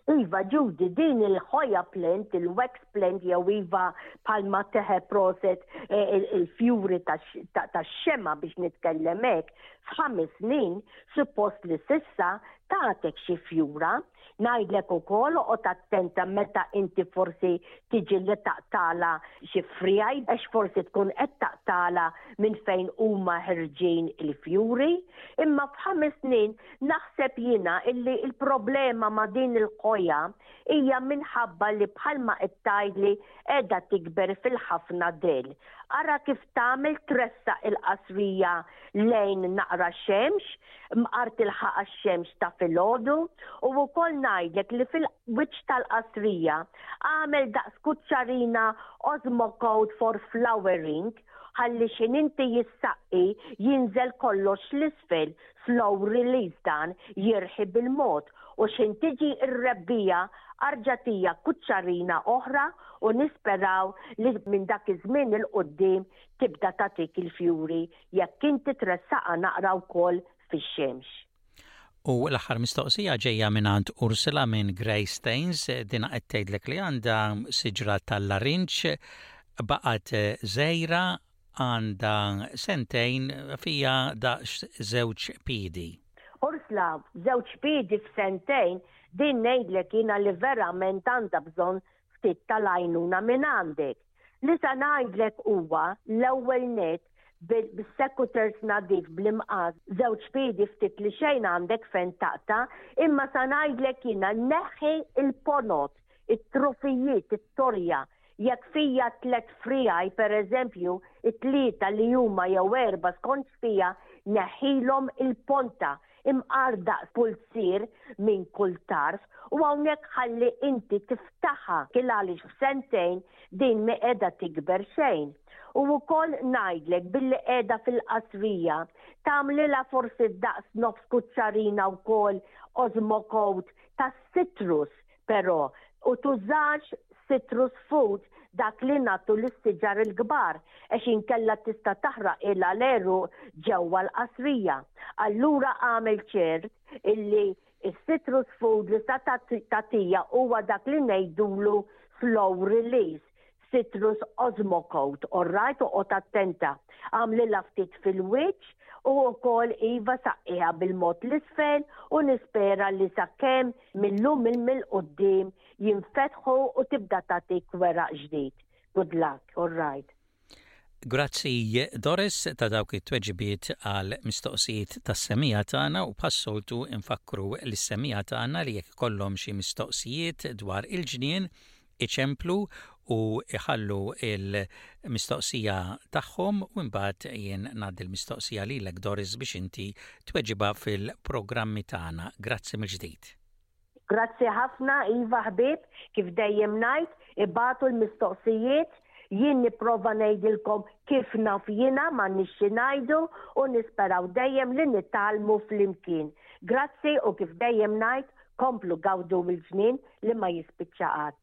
Iva Judy din il-ħoja plant, il-wax plant jew iva palma teħe proset e, il-fjuri tax-xema biex nitkellem hekk, f'ħames snin suppost li sissa tagħtek xi fjura. Ngħidlek ukoll oqgħod attenta meta inti forsi tiġi li taqtala xi frijaj għax forsi tkun qed taqtala minn fejn huma ħerġin il-fjuri, imma f'ħames snin Naħseb jiena illi l-problema ma' din il-ħoja hija minħabba li bħalma qed tgħidli qiegħda tikber fil-ħafna dhell. Ara kif tagħmel tressaq il-qasrija lejn naqra xemx, mqar tilħaqha x-xemx ta' filgħodu, u wkoll ngħidlek li fil-wiċċ tal-qasrija agħmel daqs kuċċarina Osmocote for flowering, ħalli x'ininti jissaqqi jinżel kollox 'l isfel slow release dan jirħi bil-mod u x'ħin tiġi r-rebbiegħa arġa' tija kuċċarina oħra u nisperaw li minn dak iż-żmien 'il quddiem tibda tagħtik il-fjuri jekk inti tressaqha naqra wkoll fix-xemx. U l-aħħar mistoqsija ġejja mingħand Ursula minn Grey Stains, dina qed tgħidlek li għandha siġra tal-larinġ baqgħet żgħira għandha sentejn fija daqs żewġ piedi. Ursula, żewġ piedi f'sentejn din ngħidlek jiena li verament għandha bżonn ftit tal-għajnuna minn għandek. Li se ngħidlek huwa, l-ewwel nett, bis-sekuters nadif bl-imqas, żewġ piedi ftit li xejn għandek fejn taqta', imma se ngħidlek jiena neħħi l-ponot, it-trufijiet, it-torja, jekk fija tliet friegħi pereżempju, it-tlieta li huma jew erba' skont x'fija, neħħilhom il-ponta, imqar daqs pulzier minn kull tarf u hawnhekk ħalli inti tiftaħha il għaliex f'sentejn din mi qiegħda tikber xejn u wkoll ngħidlek billi qiegħda fil-qasrija tagħmlilha forsi daqs nofs kuċċarina wkoll Osmocote tas-citrus però, u tużax citrus food dak li nagħtu lis-siġar il-kbar għax inkella tista' taħraq il-għal-għeruq ġewwa l-qasrija. Allura agħmel ċert illi s-citrus food li se tagħtija huwa dak li ngħidulu slow release. Citrus Osmo Coat, orrajt u qod attenta. Għamlilha ftit fil-wiċċ u wkoll iva saqqiha bil-mod l-isfel u nispera li sakemm mill-lum il-mill-qudiem jinfetħu u tibda tagħtik weraq ġdid. Good luck, orrajt. Grazzi Doris ta' dawk it-tweġibiet għal mistoqsijiet tas-semija tagħna u bħas-soltu nfakkru lis-semija tagħna li jekk ikollhom xi mistoqsijiet dwar il-ġnien iċemplu u jħallu il mistoqsija tagħhom u imbagħad jien ngħaddi l-mistoqsija lilek Doris biex inti tweġibha fil-programmi tagħna. Grazzi mill-ġdid. Grazzi ħafna, iva ħbieb, kif dejjem ngħid, ibagħtu l-mistoqsijiet, jien nipprova ngħidilkom kif naf jiena, m'għandniex xi ngħidu u nisperaw dejjem li nitgħallmu flimkien. Grazzi u kif dejjem ngħid, komplu gawdu mill-ġnien li ma jispiċċa qatt.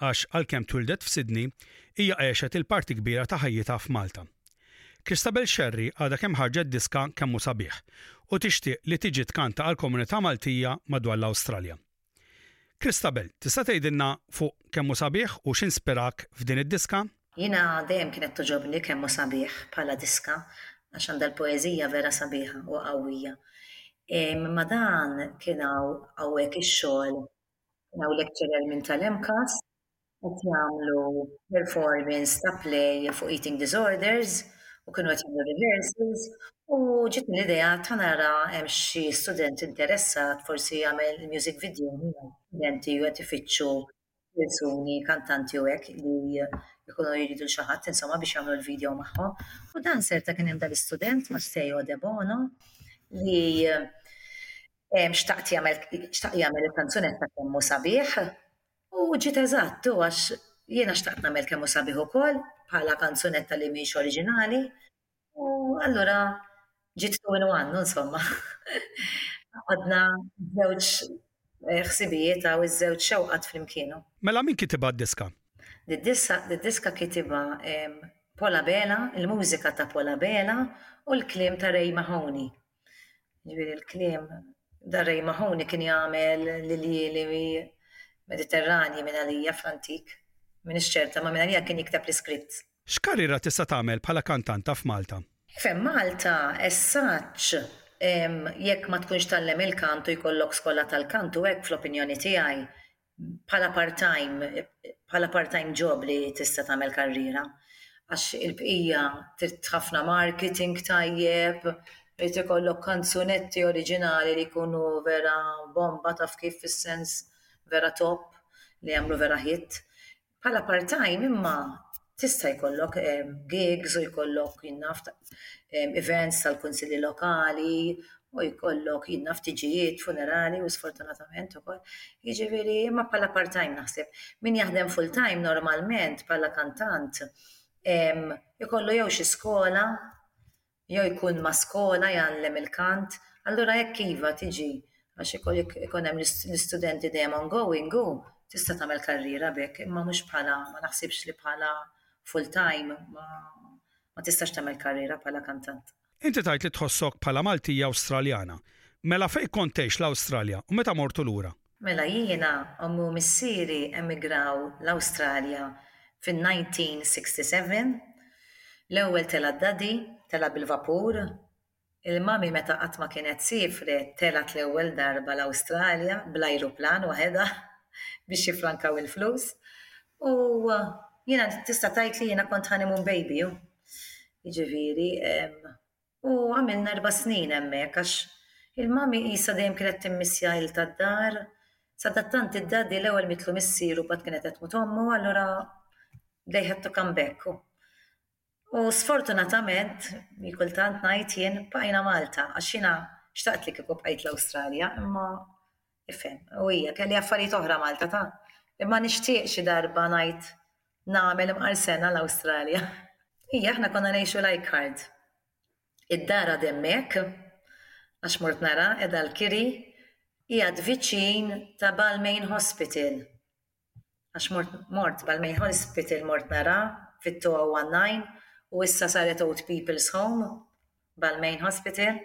għax għalkemm twildet f'Sydney, hija għexet il-parti kbira ta' ħajjitha f'Malta. Christabel Scerri għadha kemm ħarġet diska kemm hu sabiħ u tixtieq li tiġi tkanta għall-komunità Maltija madwar l-Awstralja. Christabel, tista' tgħidilna fuq Kemm Hu Sabiħ u x'inspirak f'din id-diska? Jiena dejjem kienet togħġobni Kemm Hu Sabiħ bħala diska għax għandha l-poeżija vera sabiħa u qawwija. Imma dan kien hawn hawnhekk ix-xogħol Naraw lecturer minn tal-MCAS qed jagħmlu performance ta' play fuq eating disorders u kienu qed jagħmlu rehearsals u ġietni l-idea ta' nara hemm xi student interessat forsi jagħmel music video miegħi. Studenti qed ifittxu persuni, kantanti u hekk li jkunu jridu xi ħadd insomma biex jagħmlu l-video magħhom. U dan serta kien hemm dal-istudent, Matteo Debono, li Xtaqt jagħmel xtaq jagħmel il-kanzunetta kemm hu sabiħ u ġiet eżatt u għax jiena xtaqt nagħmel kemm hu sabiħ ukoll bħala kanzunetta li mhix oriġinali u allura ġiet two in one u insomma għaqadna żewġ eh, ħsibijiet hawn iż-żewġ xewqat flimkienu. Mela min kitibha d-diska? Did-diska kitiba Pola Bela, il-mużika ta' Pola Bela u l-kliem ta' Ray Mahoney. Ġifieri l-kliem dar-Rej Mahoney kien jagħmel l-iljieli Mediterranji minn għalija fl-antik. M'iniex ċerta, imma minn għalija kien jikteb l-iskript. X'karriera tista' tagħmel bħala kantanta f'Malta? F'Malta, as such, jekk ma tkunx tgħallem il-kant u jkollok skola tal-kant u hekk, fl-opinjoni tiegħi, bħala part-time, bħala part-time job li tista' tagħmel karriera. Għax il-bqija trid ħafna marketing tajjeb, irid ikollok kanzunetti oriġinali li jkunu vera bomba taf kif fis-sens vera top li jagħmlu vera hit. Bħala part-time imma tista' jkollok gigs u jkollok jien naf events tal-kunsilli lokali u jkollok jien naf tiġijiet funerali u sfortunatament ukoll. Jiġifieri imma bħala part-time naħseb. Min jaħdem full-time normalment bħala kantant ikollu jew xi skola Jew ikun ma' skola jgħallem il-kant, allura jekk iva tiġi għax ikun hemm l-istudenti dejjem ongoing hu tista' tagħmel karriera b'hekk imma mhux bħala ma naħsibx li bħala full time ma ma tistax tagħmel karriera bħala kantant. Inti tgħid li tħossok bħala Maltija Awstraljana. Mela fejn kont tgħix l-Awstralja u meta mortu lura? Mela jiena, ommi u missieri emigraw l-Awstralja fin-1967. L-ewwel tela' daddy, tela' bil-vapur. Il-mommy meta qatt ma kienet siefret telgħet l-ewwel darba l-Awstralja bl-ajruplan waħedha biex jiffrankaw il-flus. U jiena tista' tgħid li jiena kont honeymoon baby hu. Jiġifieri, U għamilna erba' snin hemmhekk għax il-mami qisha dejjem kienet timmissja il tad-dar. Sadattant id-daddy l-ewwel mitlu missieru mbagħad kienet qed tmut ommu allura they had to come back. U sfortunatament, hi kultant ngħid jien, bqajna Malta għax jiena xtaqt li kieku bqajt l-Awstralja imma Ifhem, u hija kelli affarijiet oħra Malta ta' imma nixtieq xi darba ngħid nagħmel imqar sena l-Awstralja. Hija aħna konna ngħixu Leichhardt. Id-dar għad hemmhekk, għax mort nara qiegħda l-kiri, qiegħed viċin ta' Balmain Hospital. Għax mort, mort, Balmain Hospital mort nara fit 2019 u issa saret Old People's Home, Balmain Hospital,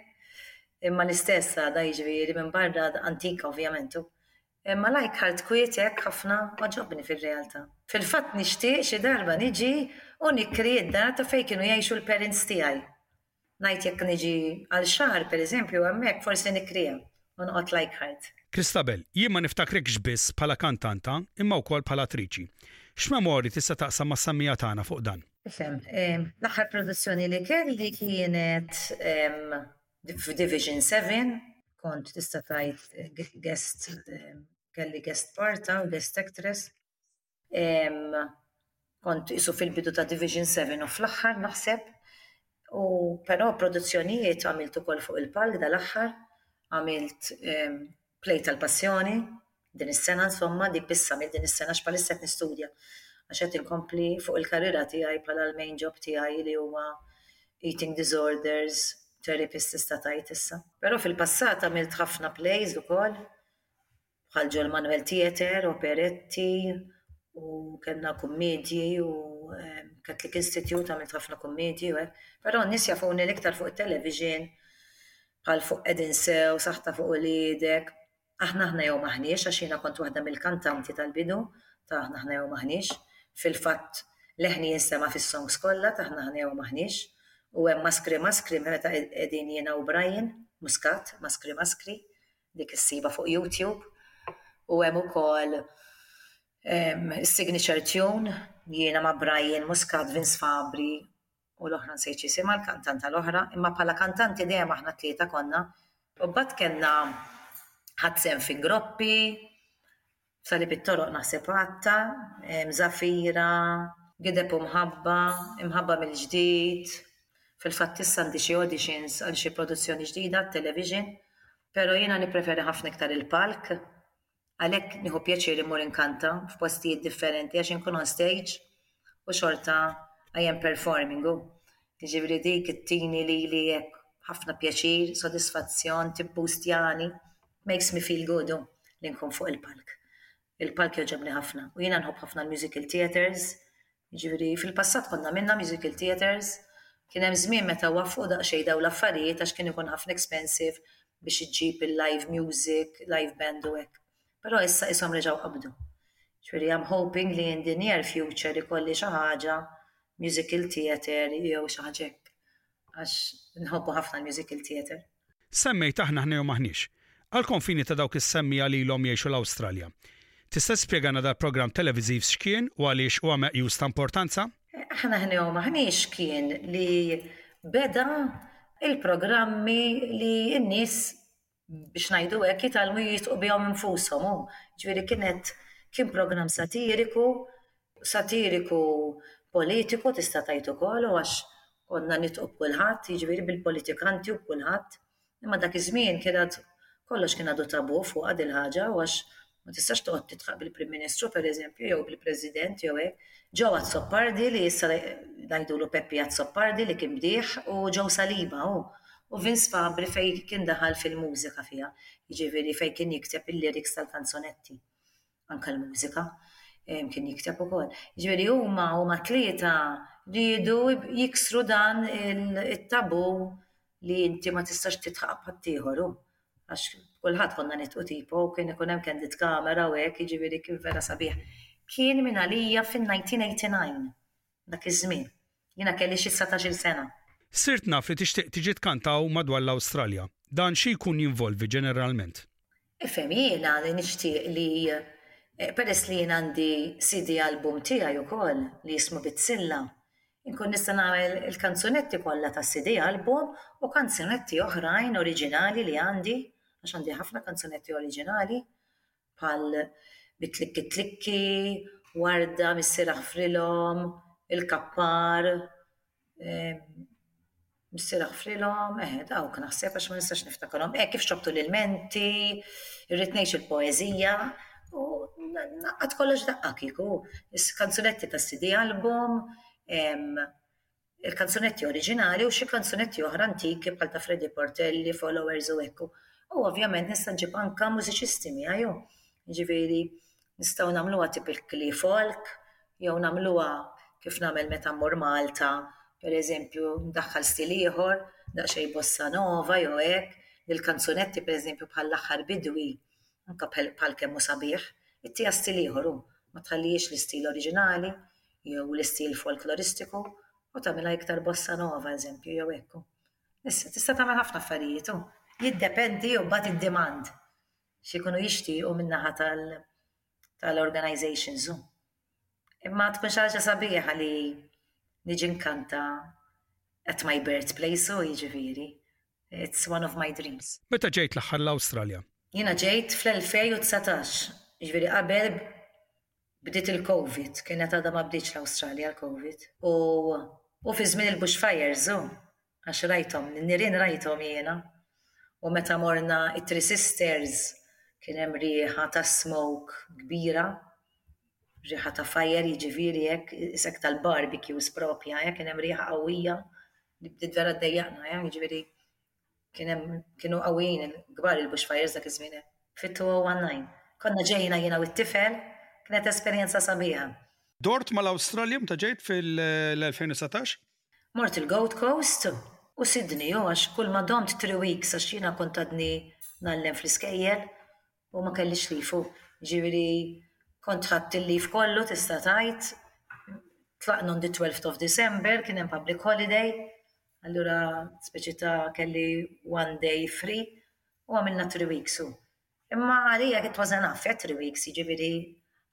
imma l-istess għadha, jiġifieri minn barra għadha antika ovvjament u. Imma Leichhardt kwiet hekk ħafna għoġobni fir-realtà. Fil-fatt nixtieq xi darba niġi u nikri d-dar ta' fejn kienu jgħixu l-parents tiegħi. Ngħid jekk niġi għal xahar, per eżempju, hemmhekk forsi nikkrea u noqgħod Leichhardt. Christabel, Jien ma niftakrekx biss bħala kantanta imma wkoll bħala attriċi. X'memorji tista' taqsam mas-sammiegħa tagħna fuq dan? Ifhem, l-aħħar produzzjoni li kelli kienet f'Division Seven, kont tista' tgħid guest, kelli guest part hawn, guest actress. kont isu fil-bidu ta' Division 7 u fl-aħħar naħseb, u però produzzjonijiet għamilt ukoll fuq il-palk dal-aħħar, għamilt ehm, play tal-passjoni, din is-sena insomma, dik bissa mill din is-sena x'palissa qed nistudja. Għax qed inkompli fuq il-karriera tiegħi bħala l-main job tiegħi li huwa eating disorders, therapist tista' tajt issa. Però fil-passat għamilt ħafna plays ukoll, bħal John Manuel Theatre, operetti u kellna kummedji u Catholic Institute għamilt ħafna kummedji u hekk. Però n-nies jafuni l-iktar fuq it-television bħal fuq Qed Insew, Saħta Fuq Uliedek, Aħna Aħna Jew M'Aħniex għax jiena kont waħda mill-kantanti tal-bidu ta' Aħna Aħna Jew M'Aħniex. Fil-fatt leħni jinsema' fis-songs kollha ta' Aħna Aħna Jew M'Aħniex u hemm Maskri Maskri meta qegħdin jiena u Brian Muscat, Maskri Maskri. Dik issibha fuq YouTube. U hemm ukoll is-signature tune jiena ma' Brian Muscat, Vince Fabri u l-oħra nsejt x'isimha l-kantanta l-oħra, imma bħala kantanti dejjem aħna t-tlieta konna. U mbagħad kellna ħadt sehem fi groppi, Salib it-toroq naħseb għatta, mżafira, gideb u mħabba, imħabba mill-ġdid, fil-fatt issa għandi xi auditions għal xi produzzjoni ġdida għat-television, pero jiena nippreferi ħafna iktar il-palk, għalhekk nieħu pjaċir immur inkanta f'postijiet differenti għax inkun on stage u xorta I am performing u Jiġifieri dik ittini lili hekk ħafna pjaċir, sodisfazzjon, tibboostjani, makes me feel good hu li nkun fuq il-palk. Il-palk jogħġobni ħafna u jiena nħobb ħafna l-musical theatres, jiġifieri fil-passat kont nagħmilna musical theatres, kien hemm żmien meta waqqfu daqsxejn dawn l-affarijiet għax kien ikun ħafna expensive biex iġġib il-live music, live band u hekk. Però issa qishom reġgħu qabdu. Ġifieri I'm hoping li in the near future ikolli xi ħaġa musical theatre jew xi ħaġa hekk. Għax nħobbu ħafna l-musical theatre. Semmejt aħna ħna jew m'aħniex. Għall-konfini ta' dawk is-semmiegħa li ilhom jgħixu l-Awstralja. Tista' tispjegalna dal-programm televiżiv x'kien u għaliex huwa meqjus ta' importanza? Aħna ħna jew m'aħniex kien li beda il-programmi li n-nies biex ngħidu hekk, jitgħallmu jitqu bihom infushom u ġifieri kienet kien programm satiriku, satiriku politiku tista' tgħid ukoll għax konna nitqu b'kulħadd, jiġifieri bil-politikanti u b'kulħadd. Imma dak iż-żmien kien għad kollox kien għadu tabù fuqha dil-ħaġa u għax Ma tistax toqgħod tidħaq bil-Prim Ministru, pereżempju, jew bil-President jew hekk. Joe Azzopardi li issa ngħidulu Peppi Azzopardi li kien bdieħ u Joe Saliba hu. U Vince Fabri fejn kien daħal fil-mużika fiha, jiġifieri fejn kien jikteb il-lyrics tal-kanzunetti. Anke l-mużika kien jikteb ukoll. Jiġifieri huma huma tlieta riedu jiksru dan it-tabù li inti ma tistax tidħaq b'ħaddieħor hu. għax kulħadd konna nitqu tipo u kien ikun hemm candid camera u hekk, jiġifieri kien vera sabiħ. Kien minn għalija fin-1989, dak iż-żmien. Jiena kelli xi dsatax-il sena. Sirt naf li tixtieq tiġi tkantaw madwar l-Awstralja. Dan xi jkun jinvolvi ġeneralment? Ifhem, jiena li nixtieq li, peress li jien għandi CD album tiegħi wkoll li jismu Bizzilla, Inkun nista' nagħmel il-kanzunetti kollha tas-CD album u kanzunetti oħrajn oriġinali li għandi, għax għandi ħafna kanzunetti oriġinali, bħal Bit-Tlikki Tlikki, Warda, Missier Aħfrilhom, Il-Kappar, ehm. Missier aħfrilhom, eħe, dawk naħseb għax ma nistax niftakarhom. Hekk kif xobtu l-ilmenti, irrid ngħix il-poeżija, u naqqad kollox daqqa kieku. Is-kanzunetti tas-CD album, il-kanzunetti oriġinali u xi kanzunetti oħra antiki bħal ta' Freddie Portelli, Followers u hekk. U ovvjament nista' nġib anka mużiċisti miegħi, jiġifieri Nistgħu nagħmluha typically folk jew nagħmluha kif nagħmel meta mmur Malta, pereżempju ndaħħal stil ieħor, daqsxejn bossa nova jew hekk, lil kanzunetti pereżempju bħal L-Aħħar Bidwi, anke bħal kemm hu sabiħ, ittiha stil ieħor u ma tħallihiex l-istil oriġinali jew l-istil folkloristiku u tagħmilha iktar bossa nova, eżempju, jew hekk u. Issa, tista' tagħmel ħafna affarijiet u jiddependi mbagħad id-demand. xi jkunu jixtiequ min-naħa tal-organisations u. Imma tkun xi ħaġa sabiħa li niġi nkanta at my birthplace u jiġifieri it's one of my dreams. Meta ġejt l-aħħar l-Awstralja? Jiena ġejt fl-2019, jiġifieri qabel bdiet il-Covid, kienet għadha ma bdietx l-Awstralja l-Covid u u fi żmien il-bushfires u. għax rajthom, n-nirien rajthom jiena. U meta morna t-Three Sisters kien hemm riħa ta' smoke kbira, riħa ta' fire jiġifieri hekk, isek tal-barbecues proprja, hekk kien hemm riħa qawwija li bdiet vera ddejjaqna, eh, jiġifieri kien hemm, kienu qawwijin, kbar il-bushfires dak iż-żmien, eh, fit-2019. Konna ġejna jiena u t-tifel, kienet esperjenza sabiħa. Dort mal-Awstralja meta ġejt fil-2019. Mort il-Gold Coast u Sydney u għax kull ma domt three weeks għax jiena kont għadni ngħallem fl-iskejjel u ma kellix leave u jiġifieri kont ħadt il-leave kollu tista' tgħid. Tlaqna on the twelfth of December kien hemm public holiday allura speċi ta' kelli one day free u għamilna three weeks u Imma għalija it was enough, yeah three weeks, jiġifieri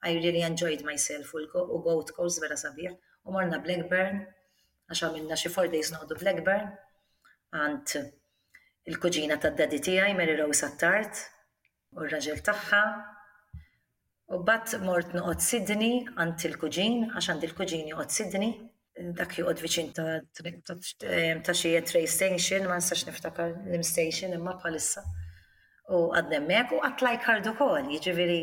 I really enjoyed myself u l-Gold Coast vera sabiħ u morna Blackburn għax għamilna xi four days noqogħdu Blackburn għand il-kuġina tad-daddy tiegħi Mary Rose Attard u r-raġel tagħha. U mbagħad mort noqgħod Sydney għand il-kuġin għax għandi l-kuġin joqgħod Sydney. Dak joqgħod viċin ta' xi train station, ma nistax niftakar l-im station imma bħalissa. U għad nemmek u għad lajkard ukoll, jiġifieri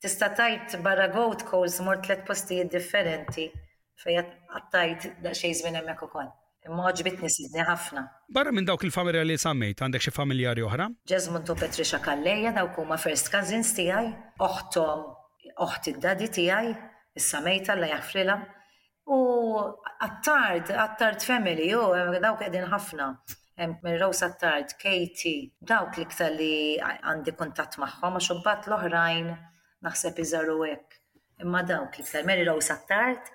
tista' tgħid barra goat calls mort tliet postijiet differenti Fejja qattajt daqsxejn żmien hemmhekk ukoll. Imma għoġbitni Sydney ħafna. Barra minn dawk il-familja li semmejt, għandek xi familjari oħra? Jesmond u Patricia Calleja, dawk huma first cousins tiegħi. Oħthom oħt id-daddy tiegħi, issa mejta Alla jaħfrilha. U Attard, Attard family, hu dawk qegħdin ħafna. Hemm minn Rose Attard, Katie, dawk l-iktar li għandi kuntatt magħhom għax imbagħad l-oħrajn naħseb iżaru hekk, imma dawk l-iktar Mary Rose Attard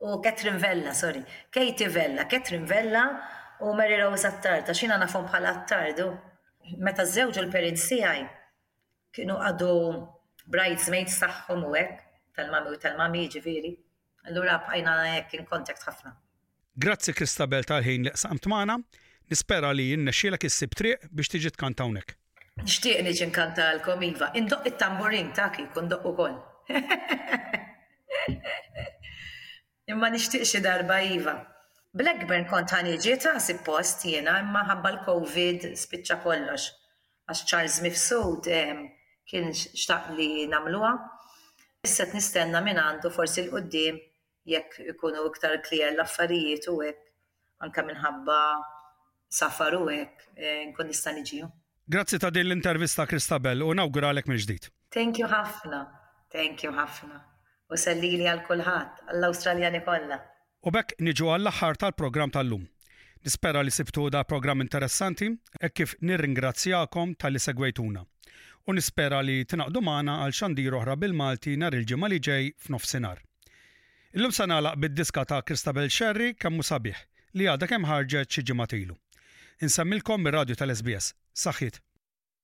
u Catherine Vella, sorry, Katie Vella, Catherine Vella u Mary Rose Attard, għax jiena nafhom bħala Attard u meta żewġu l-parents tiegħi kienu għadu bridesmaids tagħhom u hekk, tal-mami u tal-mami jiġifieri. Allura bqajna hekk in contact ħafna. Grazzi Christabel tal-ħin li qsamt magħna. Nispera li jirnexxielek issib triq biex tiġi tkanta hawnhekk. Nixtieq niġi nkantalkom iva. Indoqq it-tamburin ta' kieku ndoqqu ukoll. Imma nixtieq xi darba iva. Blackburn kont ħa niġi ta' suppost jiena imma ħabba l-Covid spiċċa kollox. għax Charles Mifsud kien xtaq li nagħmluha. Issa qed nistenna minn għandu forsi 'l quddiem jekk ikunu iktar clear l-affarijiet u hekk, anke minħabba safar u hekk, nkun nista' niġi. Grazzi ta' din l-intervista Christabel u nawguralek mill-ġdid. Thank you ħafna, thank you ħafna. U sellili għal kulħadd, għall-Awstraljani kollha. U b'hekk niġu għall-aħħar tal-programm tal-lum. Nispera li sibtu da programm interessanti hekk kif nirringrazzjakom talli segwejtuna. U nispera li tingħaqdu magħna għal xandir oħra bil-Malti nhar il-Ġimgħa li ġej f'nofsinhar. Illum se nagħlaq bid-diska ta' Christabel Scerri Kemm Hu Sabiħ li għadha kemm ħarġet xi ġimgħat ilu. Insemmilkom mir-radju tal-SBS. Saħħiet!